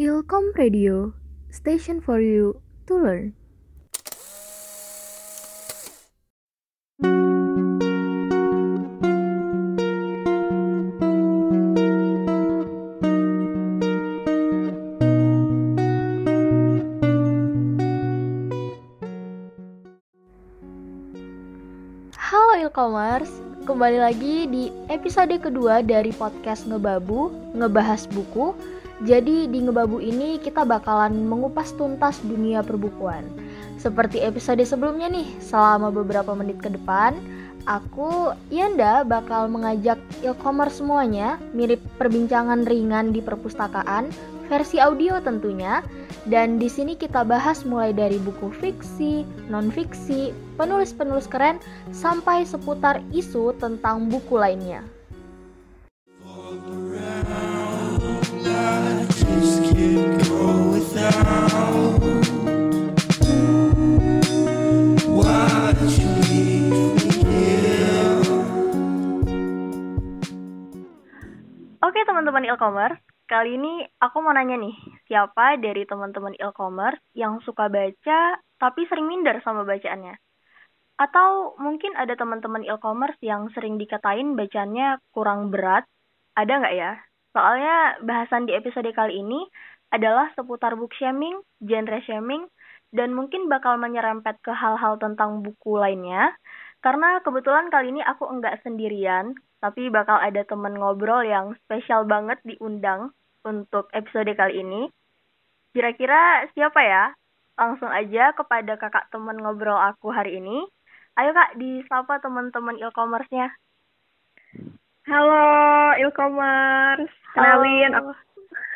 Ilkom Radio, station for you to learn. Halo Ilkomers, kembali lagi di episode kedua dari podcast Ngebabu, ngebahas buku. Jadi di Ngebabu ini kita bakalan mengupas tuntas dunia perbukuan. Seperti episode sebelumnya nih, selama beberapa menit ke depan, aku Yanda bakal mengajak Ilkomers semuanya mirip perbincangan ringan di perpustakaan, versi audio tentunya. Dan di sini kita bahas mulai dari buku fiksi, non-fiksi, penulis-penulis keren, sampai seputar isu tentang buku lainnya. just Oke teman-teman e-commerce, kali ini aku mau nanya nih, siapa dari teman-teman e-commerce yang suka baca tapi sering minder sama bacaannya? Atau mungkin ada teman-teman e-commerce yang sering dikatain bacaannya kurang berat? Ada nggak ya? Soalnya bahasan di episode kali ini adalah seputar book shaming, genre shaming, dan mungkin bakal menyerempet ke hal-hal tentang buku lainnya. Karena kebetulan kali ini aku enggak sendirian, tapi bakal ada temen ngobrol yang spesial banget diundang untuk episode kali ini. Kira-kira siapa ya? Langsung aja kepada kakak temen ngobrol aku hari ini. Ayo kak, disapa teman-teman e-commerce-nya. Halo, e-commerce. Kenalin Halo. aku.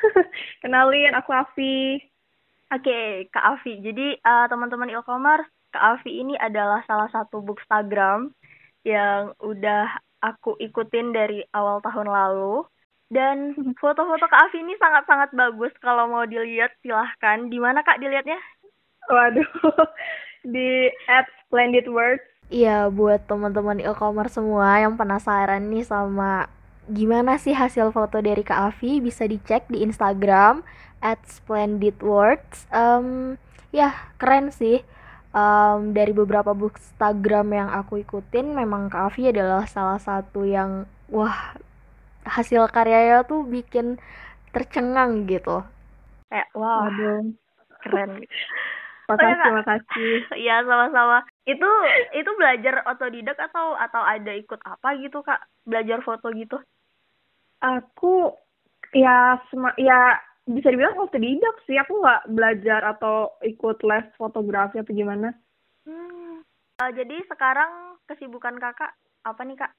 Kenalin aku Afi. Oke, Kak Afi. Jadi eh, teman-teman e-commerce, Kak Afi ini adalah salah satu bookstagram yang udah aku ikutin dari awal tahun lalu. Dan foto-foto Kak Afi ini sangat-sangat bagus. Kalau mau dilihat silahkan. Di mana Kak dilihatnya? Waduh, di at Splendid Words. Iya, buat teman-teman e-commerce semua yang penasaran nih sama gimana sih hasil foto dari Kak Afi, bisa dicek di Instagram at splendidwords. Em, ya, keren sih. Em, dari beberapa bookstagram yang aku ikutin, memang Kak Afi adalah salah satu yang, wah, hasil karyanya tuh bikin tercengang gitu. Kayak, wow, Waduh, keren. makasih, Kak. makasih. Iya, sama-sama. Itu itu belajar otodidak atau atau ada ikut apa gitu, Kak? Belajar foto gitu? Aku ya sema ya bisa dibilang otodidak sih. Aku nggak belajar atau ikut les fotografi atau gimana. Hmm. Eh, jadi sekarang kesibukan kakak apa nih kak?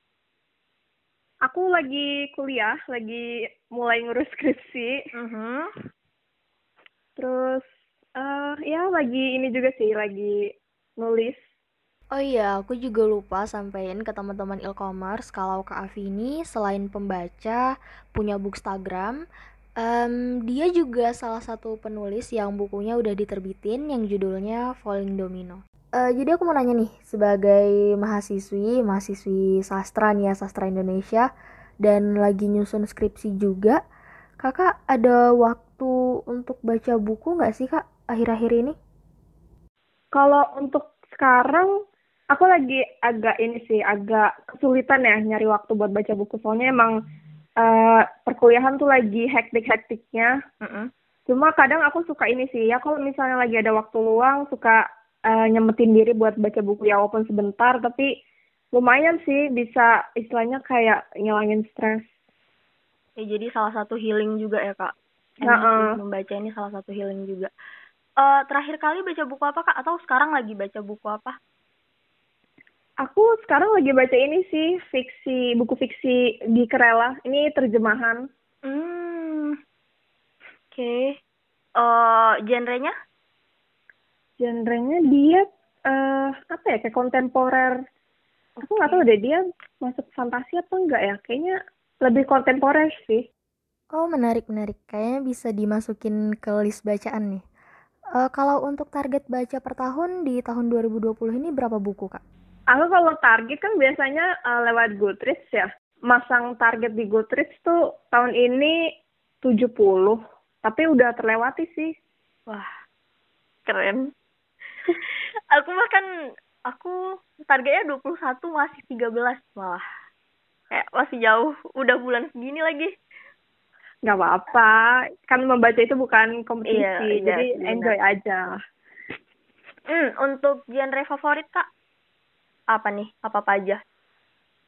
Aku lagi kuliah, lagi mulai ngurus skripsi. Mhm. Terus eh ya lagi ini juga sih, lagi nulis. Oh iya, aku juga lupa sampein ke teman-teman e-commerce kalau Kak ini selain pembaca, punya bookstagram, em, dia juga salah satu penulis yang bukunya udah diterbitin yang judulnya Falling Domino. Eh, jadi aku mau nanya nih, sebagai mahasiswi, mahasiswi sastra nih ya, sastra Indonesia, dan lagi nyusun skripsi juga, kakak ada waktu untuk baca buku nggak sih kak akhir-akhir ini? Kalau untuk sekarang aku lagi agak ini sih, agak kesulitan ya nyari waktu buat baca buku. Soalnya emang eh, perkuliahan tuh lagi hektik-hektiknya. Mhm. Cuma kadang aku suka ini sih, ya kalau misalnya lagi ada waktu luang, suka eh, nyempetin diri buat baca buku ya walaupun sebentar, tapi lumayan sih bisa istilahnya kayak ngilangin stres. Ya, jadi salah satu healing juga ya kak. Emang sih, membaca ini salah satu healing juga. Eh terakhir kali baca buku apa kak? Atau sekarang lagi baca buku apa? Aku sekarang lagi baca ini sih, fiksi, buku fiksi di Kerela. Ini terjemahan. Hmm. Oke. Eh genrenya? Genrenya dia eh apa ya kayak kontemporer. Aku nggak tahu deh dia masuk fantasi apa enggak ya. Kayaknya lebih kontemporer sih. Oh, menarik, menarik. Kayaknya bisa dimasukin ke list bacaan nih. Eh, kalau untuk target baca per tahun di tahun 2020 ini berapa buku, Kak? Aku kalau target kan biasanya eh, lewat Goodreads ya. Masang target di Goodreads tuh tahun ini 70. Tapi udah terlewati sih. Wah, keren. aku bahkan aku targetnya 21 masih 13 malah. Kayak masih jauh, udah bulan segini lagi. Nggak apa-apa. Kan membaca itu bukan kompetisi. Iya, iya jadi benar. enjoy aja. Hmm, untuk genre favorit Kak? Apa nih? Apa-apa aja?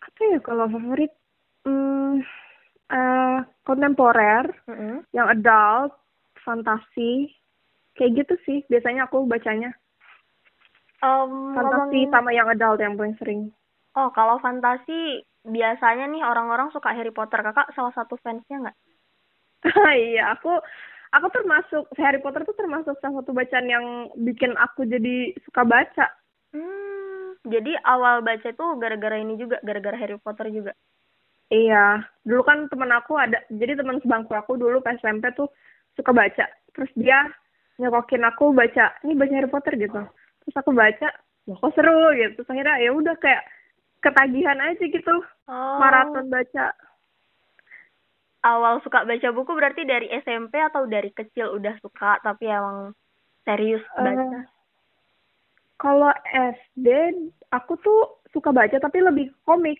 Apa ya kalau favorit? Hmm, eh, kontemporer, Mm-mm. yang adult, fantasi. Kayak gitu sih. Biasanya aku bacanya. Em, Fantasi ngomongin- sama yang adult yang paling sering. Oh, kalau fantasi biasanya nih orang-orang suka Harry Potter. Kakak salah satu fansnya nggak? iya, aku aku termasuk Harry Potter tuh termasuk salah satu bacaan yang bikin aku jadi suka baca. Hmm, jadi awal baca itu gara-gara ini juga, gara-gara Harry Potter juga. Iya, dulu kan temen aku ada, jadi teman sebangku aku dulu pas SMP tuh suka baca. Terus dia nyokokin aku baca, ini baca Harry Potter gitu. Terus aku baca, loh kok seru gitu. Terus akhirnya ya udah kayak ketagihan aja gitu, Oh, maraton baca. awal suka baca buku berarti dari SMP atau dari kecil udah suka tapi emang serius Eh, baca? Kalau SD aku tuh suka baca tapi lebih komik.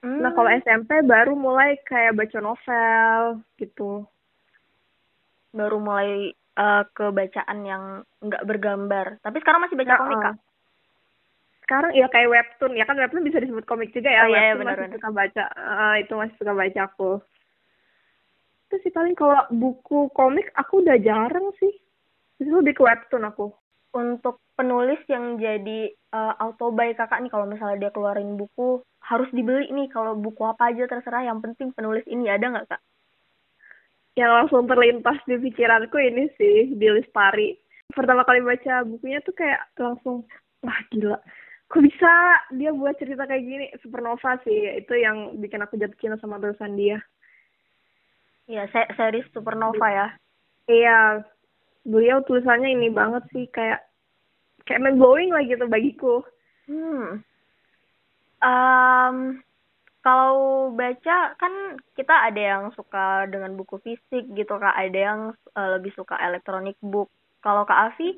Hmm, Nah kalau SMP baru mulai kayak baca novel gitu. baru mulai eh, ke bacaan yang nggak bergambar. Tapi sekarang masih baca Nah, komik, eh, Kak? Sekarang ya kayak webtoon, ya kan webtoon bisa disebut komik juga ya. Oh, iya, iya, webtoon masih suka baca. Eh, itu masih suka baca aku. Itu sih paling kalau buku komik aku udah jarang sih. Itu lebih ke webtoon aku. Untuk penulis yang jadi eh, autobuy kakak nih kalau misalnya dia keluarin buku harus dibeli nih kalau buku apa aja terserah yang penting penulis ini ada nggak kak? Yang langsung terlintas di pikiranku ini sih, di Lestari. Pertama kali baca bukunya tuh kayak langsung, wah gila. Kok bisa dia buat cerita kayak gini? Supernova sih, itu yang bikin aku jatuh cinta sama tulisan dia. Ya se- series Supernova ya. Iya, beliau tulisannya ini banget sih kayak kayak mind blowing lah gitu bagiku. Hmm. Em, kalau baca kan kita ada yang suka dengan buku fisik gitu kak, ada yang eh, lebih suka electronic book. Kalau kak Afi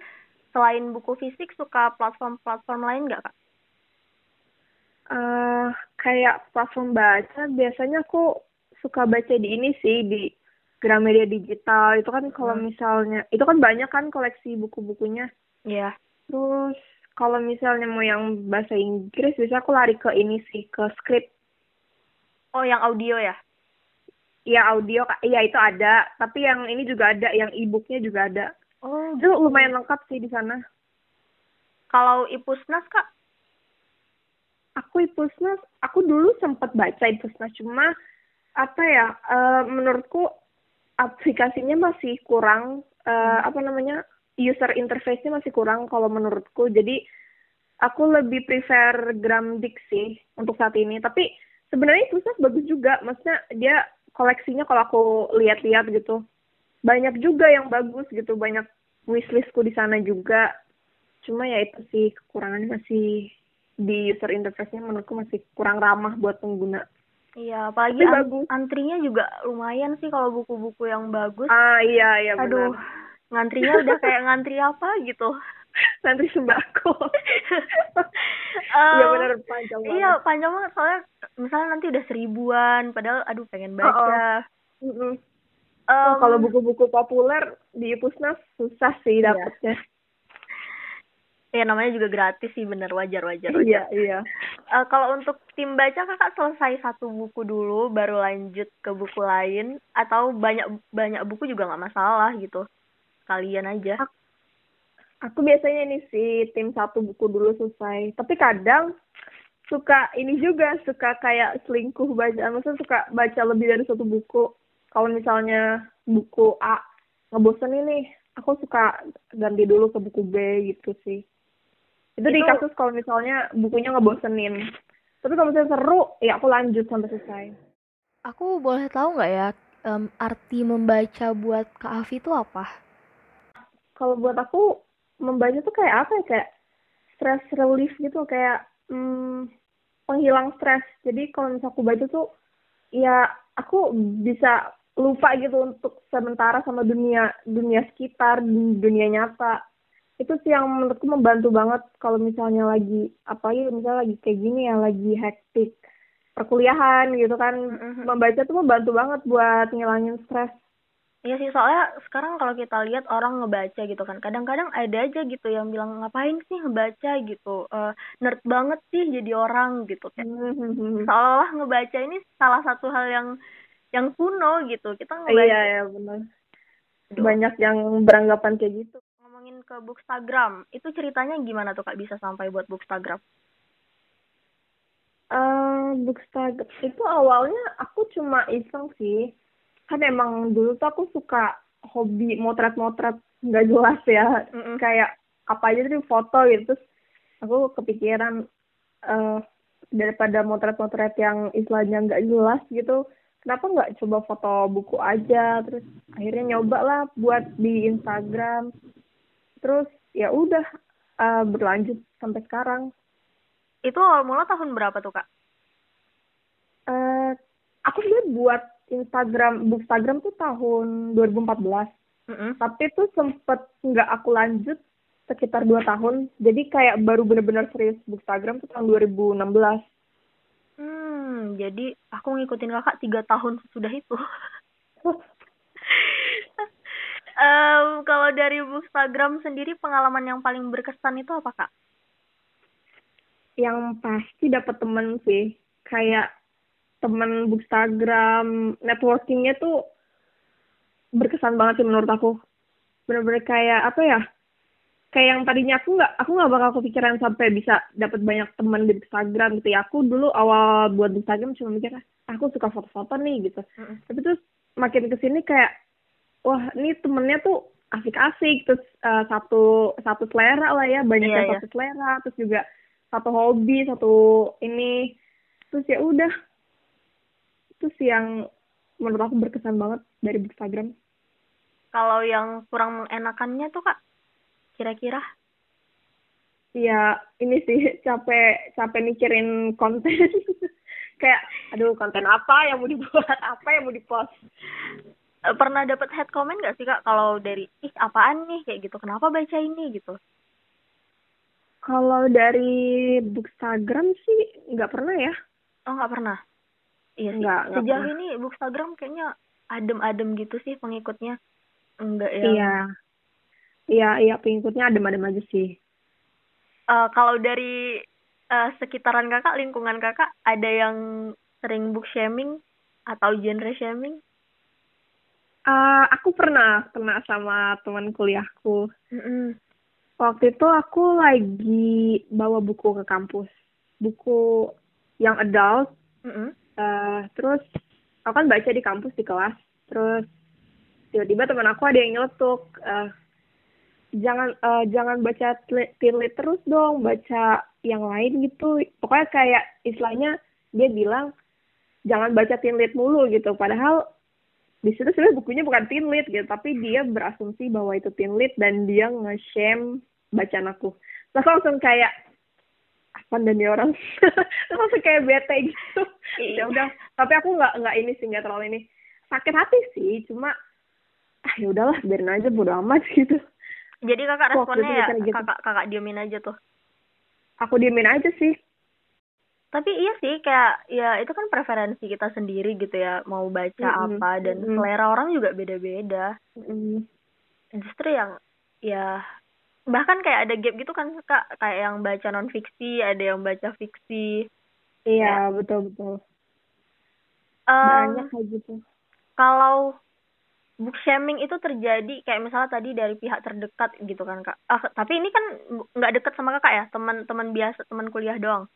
selain buku fisik suka platform-platform lain nggak kak? eh kayak platform baca biasanya aku suka baca di ini sih di Gramedia Digital itu kan kalau Hmm. misalnya itu kan banyak kan koleksi buku-bukunya. Iya. Terus kalau misalnya mau yang bahasa Inggris biasanya aku lari ke ini sih ke script. Oh yang audio ya? Iya audio, iya itu ada. Tapi yang ini juga ada, yang e-booknya juga ada. Oh. Itu lumayan lengkap sih di sana. Kalau Ipusnas kak? aku Ipusnas, aku dulu sempat baca Ipusnas cuma apa ya? eh, menurutku aplikasinya masih kurang eh, apa namanya user interface-nya masih kurang kalau menurutku. Jadi aku lebih prefer Gramdik sih untuk saat ini. Tapi sebenarnya Ipusnas bagus juga, maksudnya dia koleksinya kalau aku lihat-lihat gitu banyak juga yang bagus gitu, banyak wishlistku di sana juga. Cuma ya itu sih kekurangannya masih di user interface-nya menurutku masih kurang ramah buat pengguna. Iya, apalagi Tapi an- bagus. antrinya juga lumayan sih kalau buku-buku yang bagus. Ah iya iya benar. Aduh, ngantrinya udah kayak ngantri apa gitu. Nanti sembako. Iya benar panjang banget. Iya, panjang banget soalnya misalnya nanti udah seribuan, padahal aduh pengen Oh, oh. baca. Mm-mm. Em, Oh, kalau buku-buku populer di Pusnas susah sih Iya. Ya namanya juga gratis sih, bener wajar wajar. Iya wajar. iya. Eh, kalau untuk tim baca kakak selesai satu buku dulu, baru lanjut ke buku lain, atau banyak banyak buku juga nggak masalah gitu. Kalian aja. Aku biasanya ini sih tim satu buku dulu selesai. Tapi kadang suka ini juga suka kayak selingkuh baca, maksudnya suka baca lebih dari satu buku. Kalau misalnya buku A ngebosenin nih, aku suka ganti dulu ke buku B gitu sih. Itu, di Itu- kasus kalau misalnya bukunya ngebosenin. Tapi kalau misalnya seru, ya aku lanjut sampai selesai. Aku boleh tahu nggak ya em, arti membaca buat Kak Afi itu apa? kalau buat aku membaca tuh kayak apa ya kayak stress relief gitu kayak hmm, penghilang stres jadi kalau misalnya aku baca tuh ya aku bisa lupa gitu untuk sementara sama dunia dunia sekitar dunia nyata itu sih yang menurutku membantu banget kalau misalnya lagi apalagi misalnya lagi kayak gini ya lagi hektik perkuliahan gitu kan. Mhm. membaca tuh membantu banget buat ngilangin stres. Iya sih soalnya sekarang kalau kita lihat orang ngebaca gitu kan kadang-kadang ada aja gitu yang bilang ngapain sih ngebaca? gitu. Eh, nerd banget sih jadi orang gitu kayak. Mhm. seolah-olah ngebaca ini salah satu hal yang yang kuno gitu. Kita ngebaca iya ya benar banyak yang beranggapan kayak gitu ngomongin ke Bookstagram itu ceritanya gimana tuh kak bisa sampai buat Bookstagram Eh, Bookstagram itu awalnya aku cuma iseng sih. Kan emang dulu tuh aku suka hobi motret-motret nggak jelas ya. Mm-mm. Kayak apa aja tuh foto gitu. Terus aku kepikiran eh daripada motret-motret yang istilahnya nggak jelas gitu. Kenapa nggak coba foto buku aja? Terus akhirnya nyoba lah buat di Instagram. Terus ya udah eh, berlanjut sampai sekarang. itu awal mula tahun berapa tuh kak eh aku sebenarnya buat Instagram, Bookstagram tuh tahun 2014. Mm-mm. Tapi tuh sempet nggak aku lanjut sekitar dua tahun. Jadi kayak baru bener-bener serius Bookstagram tuh tahun 2016. Hmm, jadi aku ngikutin kakak tiga tahun sudah itu. Em, kalau dari Bookstagram sendiri pengalaman yang paling berkesan itu apa kak? Yang pasti dapat temen sih. Kayak temen Bookstagram, networkingnya tuh berkesan banget sih menurut aku. Bener-bener kayak apa ya? Kayak yang tadinya aku nggak, aku nggak bakal kepikiran sampai bisa dapat banyak teman di Instagram gitu ya. Aku dulu awal buat Instagram cuma mikir, "Ah, aku suka foto-foto nih gitu. Mm-mm. Tapi terus makin ke sini kayak, wah ini temennya tuh asik-asik, terus eh, satu satu selera lah ya, banyak Iya, yang iya. satu selera, terus juga satu hobi, satu ini, terus ya udah, sih yang menurut aku berkesan banget dari Instagram. Kalau yang kurang mengenakannya tuh kak, kira-kira? Ya ini sih capek capek mikirin konten, kayak aduh konten apa yang mau dibuat, apa yang mau dipost. Eh, Pernah dapat head comment gak sih kak kalau dari ih apaan nih kayak gitu, kenapa baca ini gitu? Kalau dari Bookstagram sih nggak pernah ya. Oh nggak pernah? Iya sih. Nggak, nggak Sejauh pernah. ini Bookstagram kayaknya adem-adem gitu sih pengikutnya. Enggak yang Iya. Iya, iya pengikutnya adem-adem aja sih. Eh, kalau dari eh, sekitaran kakak, lingkungan kakak, ada yang sering book shaming atau genre shaming? Eh, aku pernah pernah sama teman kuliahku. Mm-mm. Waktu itu aku lagi bawa buku ke kampus. Buku yang adult. Mm-mm. eh, terus aku kan baca di kampus di kelas. Terus tiba-tiba teman aku ada yang nyeletuk. eh, jangan eh, jangan baca teen lit terus dong, baca yang lain gitu. Pokoknya kayak istilahnya dia bilang jangan baca teen lit mulu gitu. Padahal di situ sebenarnya bukunya bukan teen lit gitu, tapi dia berasumsi bahwa itu teen lit dan dia nge-shame bacaan aku. Terus aku langsung kayak apa dan dia orang Terus langsung kayak bete gitu. ya udah, tapi aku nggak nggak ini sih nggak terlalu ini sakit hati sih, cuma ah ya udahlah biarin aja bodo amat gitu. Jadi kakak responnya ya gitu. kakak kakak diemin aja tuh. Aku diemin aja sih. Tapi iya sih kayak ya itu kan preferensi kita sendiri gitu ya mau baca Mm-mm, apa dan mm-mm. selera orang juga beda-beda. Mm. Justru yang ya bahkan kayak ada gap gitu kan kak kayak yang baca non fiksi ada yang baca fiksi. Iya betul betul. Em, Banyak kayak gitu. kalau book shaming itu terjadi kayak misalnya tadi dari pihak terdekat gitu kan kak ah tapi ini kan nggak dekat sama kakak ya teman-teman biasa teman kuliah doang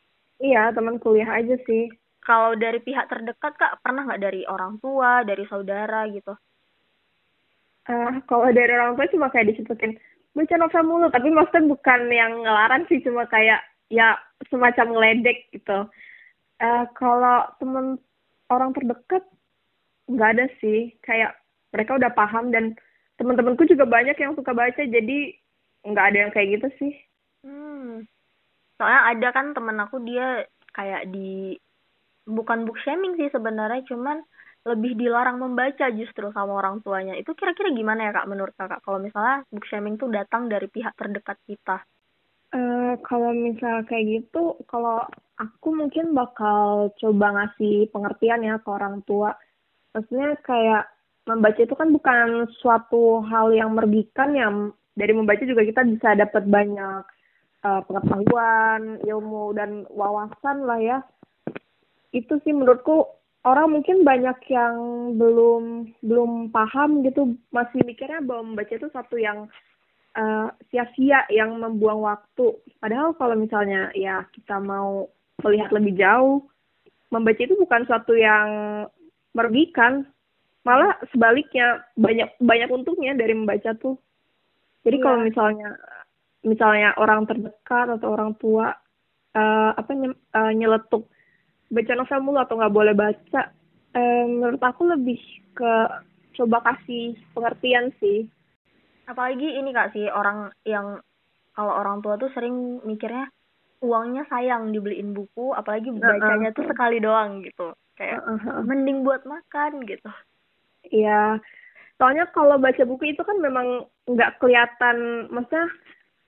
Iya teman kuliah aja sih. kalau dari pihak terdekat kak pernah nggak dari orang tua dari saudara gitu Eh, kalau dari orang tua cuma kayak disebutin baca novel mulu, tapi maksudnya bukan yang ngelarang sih, cuma kayak ya semacam ngeledek gitu. Eh, kalau temen orang terdekat nggak ada sih, kayak mereka udah paham dan teman-temanku juga banyak yang suka baca, jadi nggak ada yang kayak gitu sih. hmm soalnya ada kan temen aku dia kayak di bukan book shaming sih sebenarnya cuman lebih dilarang membaca justru sama orang tuanya. Itu kira-kira gimana ya kak menurut kakak? Kalau misalnya book shaming tuh datang dari pihak terdekat kita. Eh, kalau misal kayak gitu, kalau aku mungkin bakal coba ngasih pengertian ya ke orang tua. Maksudnya kayak membaca itu kan bukan suatu hal yang merugikan ya. Dari membaca juga kita bisa dapat banyak eh, pengetahuan, ilmu dan wawasan lah ya. Itu sih menurutku orang mungkin banyak yang belum belum paham gitu, masih mikirnya bahwa membaca itu satu yang eh, sia-sia yang membuang waktu. Padahal kalau misalnya ya kita mau melihat lebih jauh, membaca itu bukan suatu yang merugikan, malah sebaliknya banyak banyak untungnya dari membaca tuh. Jadi Iya. kalau misalnya misalnya orang terdekat atau orang tua eh, apa nye- eh, nyeletuk baca novel mulu atau nggak boleh baca, eh, menurut aku lebih ke coba kasih pengertian sih. Apalagi ini kak sih orang yang kalau orang tua tuh sering mikirnya uangnya sayang dibeliin buku, apalagi bacanya tuh sekali doang gitu. Kayak Heeh. mending buat makan gitu. Iya, soalnya kalau baca buku itu kan memang nggak kelihatan, maksudnya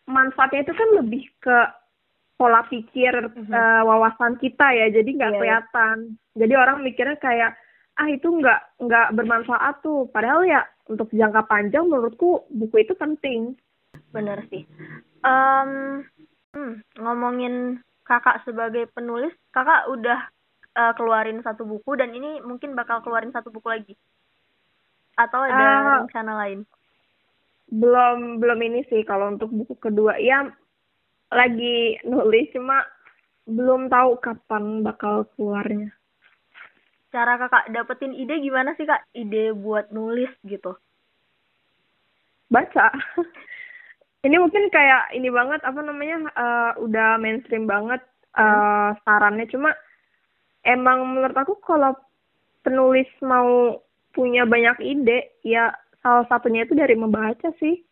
manfaatnya itu kan lebih ke pola pikir Mhm. eh, wawasan kita ya, jadi nggak Iya, iya. kelihatan. Jadi orang mikirnya kayak ah itu nggak nggak bermanfaat tuh, padahal ya untuk jangka panjang menurutku buku itu penting. Bener sih. Em, hmm, ngomongin kakak sebagai penulis, kakak udah eh, keluarin satu buku dan ini mungkin bakal keluarin satu buku lagi. Atau ada Ah. rencana lain? Belum belum ini sih kalau untuk buku kedua ya lagi nulis cuma belum tahu kapan bakal keluarnya. Cara kakak dapetin ide gimana sih kak? Ide buat nulis gitu. baca. ini mungkin kayak ini banget apa namanya eh, udah mainstream banget eh, sarannya cuma emang menurut aku kalau penulis mau punya banyak ide ya salah satunya itu dari membaca sih.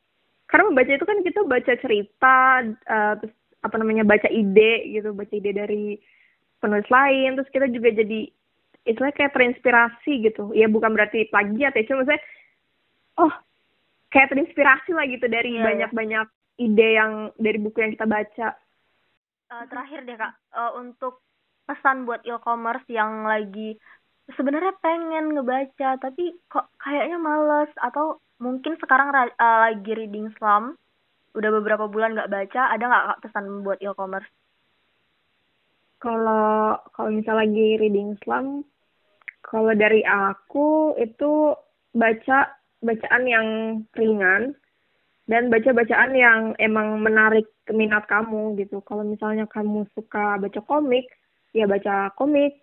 Karena membaca itu kan kita baca cerita eh, terus apa namanya baca ide gitu, baca ide dari penulis lain terus kita juga jadi istilahnya kayak terinspirasi gitu. Ya bukan berarti plagiat ya, cuma saya oh kayak terinspirasi lah gitu dari Iya, iya. banyak-banyak ide yang dari buku yang kita baca. Eh, terakhir deh kak, Eh, untuk pesan buat e-commerce yang lagi sebenarnya pengen ngebaca tapi kok kayaknya males atau mungkin sekarang ra- eh, lagi reading slump, udah beberapa bulan nggak baca, ada nggak pesan buat e-commerce? Kalau kalau misal lagi reading slam, kalau dari aku itu baca bacaan yang ringan dan baca bacaan yang emang menarik minat kamu gitu. Kalau misalnya kamu suka baca komik, ya baca komik.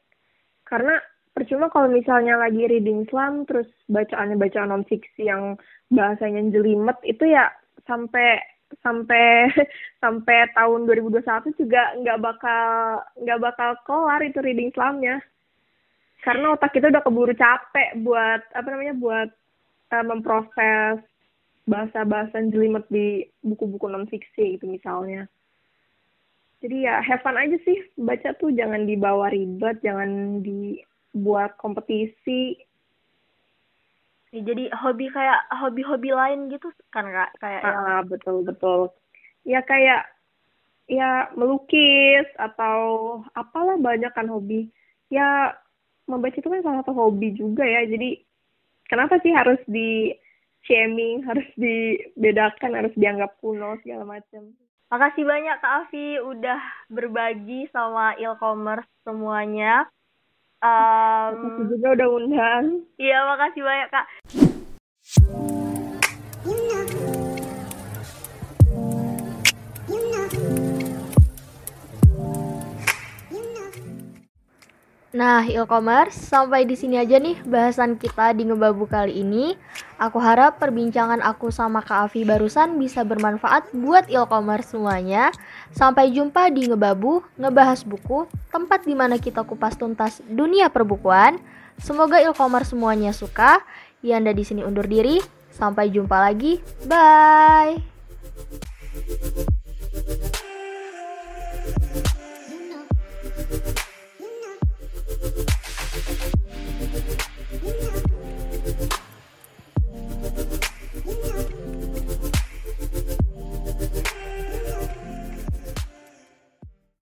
Karena percuma kalau misalnya lagi reading slam terus bacaannya bacaan non fiksi yang bahasanya jelimet itu ya sampai sampai sampai tahun 2021 juga nggak bakal nggak bakal kelar itu reading slamnya karena otak kita udah keburu capek buat apa namanya buat eh, memproses bahasa-bahasa jelimet di buku-buku non fiksi gitu misalnya. Jadi ya have fun aja sih. Baca tuh jangan dibawa ribet jangan dibuat kompetisi Ya, jadi hobi kayak hobi-hobi lain gitu kan kak, kayak yang Ah, betul betul. Ya kayak ya melukis atau apalah banyak kan hobi. Ya membaca itu kan salah satu hobi juga ya. Jadi kenapa sih harus di shaming, harus dibedakan, harus dianggap kuno segala macam. Makasih banyak Kak Afi udah berbagi sama e-commerce semuanya. Makasih juga udah undang. Iya, makasih banyak Kak. Nah, e-commerce, sampai di sini aja nih bahasan kita di Ngebabu kali ini. Aku harap perbincangan aku sama Kak Afi barusan bisa bermanfaat buat e-commerce semuanya. Sampai jumpa di Ngebabu, ngebahas buku, tempat di mana kita kupas tuntas dunia perbukuan. Semoga e-commerce semuanya suka. Yanda di sini undur diri. Sampai jumpa lagi. Bye.